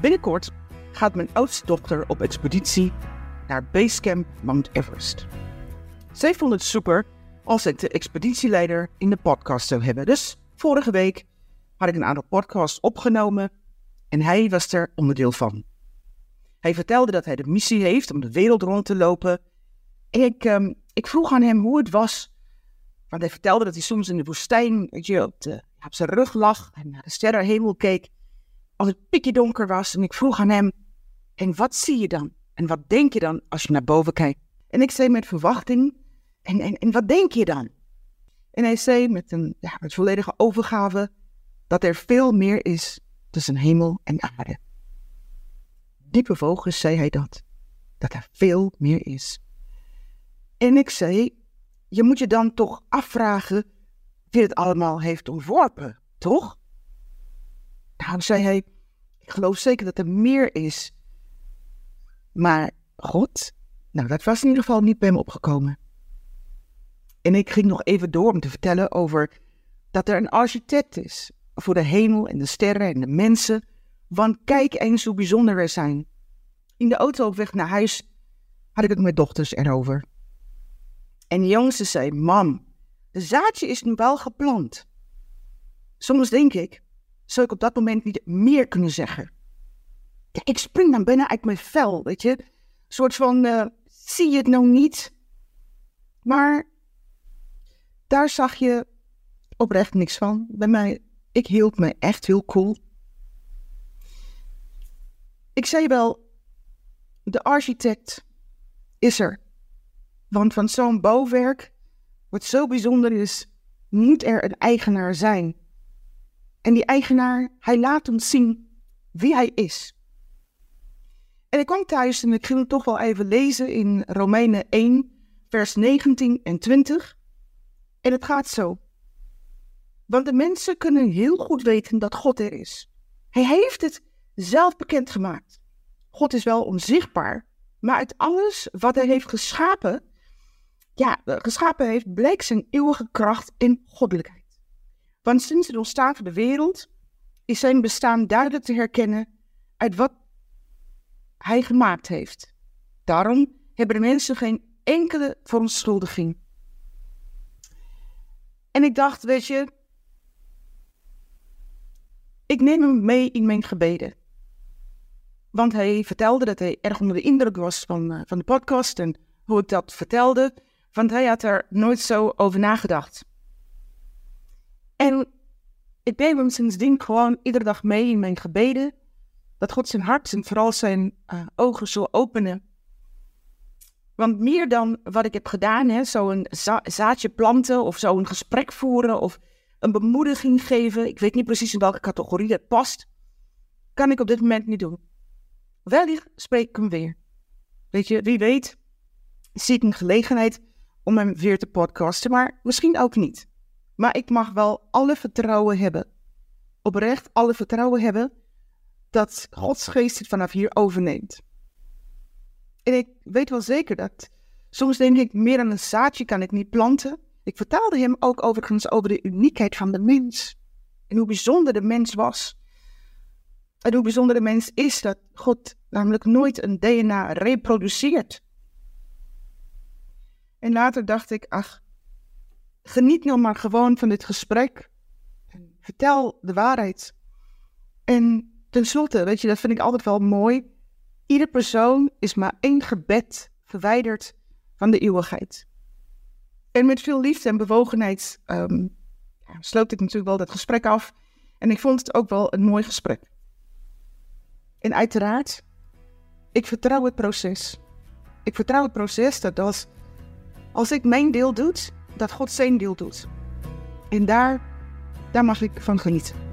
Binnenkort gaat mijn oudste dochter op expeditie naar Basecamp Mount Everest. Zij vond het super als ik de expeditieleider in de podcast zou hebben. Dus vorige week had ik een aantal podcasts opgenomen en hij was er onderdeel van. Hij vertelde dat hij de missie heeft om de wereld rond te lopen. En ik, ehm, ik vroeg aan hem hoe het was. Want hij vertelde dat hij soms in de woestijn weet je, op, de, op zijn rug lag en naar de sterrenhemel keek. Als het pikje donker was. En ik vroeg aan hem: En wat zie je dan? En wat denk je dan als je naar boven kijkt? En ik zei met verwachting: En, en, en wat denk je dan? En hij zei met een ja, met volledige overgave dat er veel meer is tussen hemel en aarde. Diep bewogen zei hij dat, dat er veel meer is. En ik zei, je moet je dan toch afvragen wie het allemaal heeft ontworpen, toch? Nou, zei hij, ik geloof zeker dat er meer is. Maar God, nou, dat was in ieder geval niet bij hem opgekomen. En ik ging nog even door om te vertellen over dat er een architect is voor de hemel en de sterren en de mensen. Want kijk eens hoe bijzonder we zijn. In de auto op weg naar huis had ik het met dochters erover. En de jongste zei: Mam, de zaadje is nu wel geplant. Soms denk ik, zou ik op dat moment niet meer kunnen zeggen? Ja, ik spring dan bijna uit mijn vel, weet je? Een soort van: uh, zie je het nou niet? Maar daar zag je oprecht niks van. Bij mij, ik hield me echt heel cool. Ik zei wel, de architect is er. Want van zo'n bouwwerk, wat zo bijzonder is, moet er een eigenaar zijn. En die eigenaar, hij laat ons zien wie hij is. En ik kwam thuis en ik ging het toch wel even lezen in Romeinen 1, vers 19 en 20. En het gaat zo. Want de mensen kunnen heel goed weten dat God er is. Hij heeft het zelf bekendgemaakt. God is wel onzichtbaar, maar uit alles wat hij heeft geschapen, ja, geschapen heeft, blijkt zijn eeuwige kracht in goddelijkheid. Want sinds het ontstaan van de wereld is zijn bestaan duidelijk te herkennen uit wat hij gemaakt heeft. Daarom hebben de mensen geen enkele verontschuldiging. En ik dacht, weet je, ik neem hem mee in mijn gebeden. Want hij vertelde dat hij erg onder de indruk was van, uh, van de podcast en hoe ik dat vertelde. Want hij had er nooit zo over nagedacht. En ik neem hem sindsdien gewoon iedere dag mee in mijn gebeden. Dat God zijn hart en vooral zijn uh, ogen zal openen. Want meer dan wat ik heb gedaan, zo'n za zaadje planten of zo een gesprek voeren of een bemoediging geven, ik weet niet precies in welke categorie dat past, kan ik op dit moment niet doen. Wellicht spreek ik hem weer. Weet je, wie weet, zie ik een gelegenheid om hem weer te podcasten, maar misschien ook niet. Maar ik mag wel alle vertrouwen hebben, oprecht alle vertrouwen hebben, dat Gods geest het vanaf hier overneemt. En ik weet wel zeker dat soms denk ik, meer dan een zaadje kan ik niet planten. Ik vertaalde hem ook overigens over de uniekheid van de mens. En hoe bijzonder de mens was. En hoe bijzonder de mens is dat God namelijk nooit een DNA reproduceert. En later dacht ik, ach, geniet nou maar gewoon van dit gesprek. Vertel de waarheid. En tenslotte, weet je, dat vind ik altijd wel mooi. Ieder persoon is maar één gebed verwijderd van de eeuwigheid. En met veel liefde en bewogenheid um, sloot ik natuurlijk wel dat gesprek af. En ik vond het ook wel een mooi gesprek. En uiteraard, ik vertrouw het proces. Ik vertrouw het proces dat als, als ik mijn deel doe, dat God zijn deel doet. En daar, daar mag ik van genieten.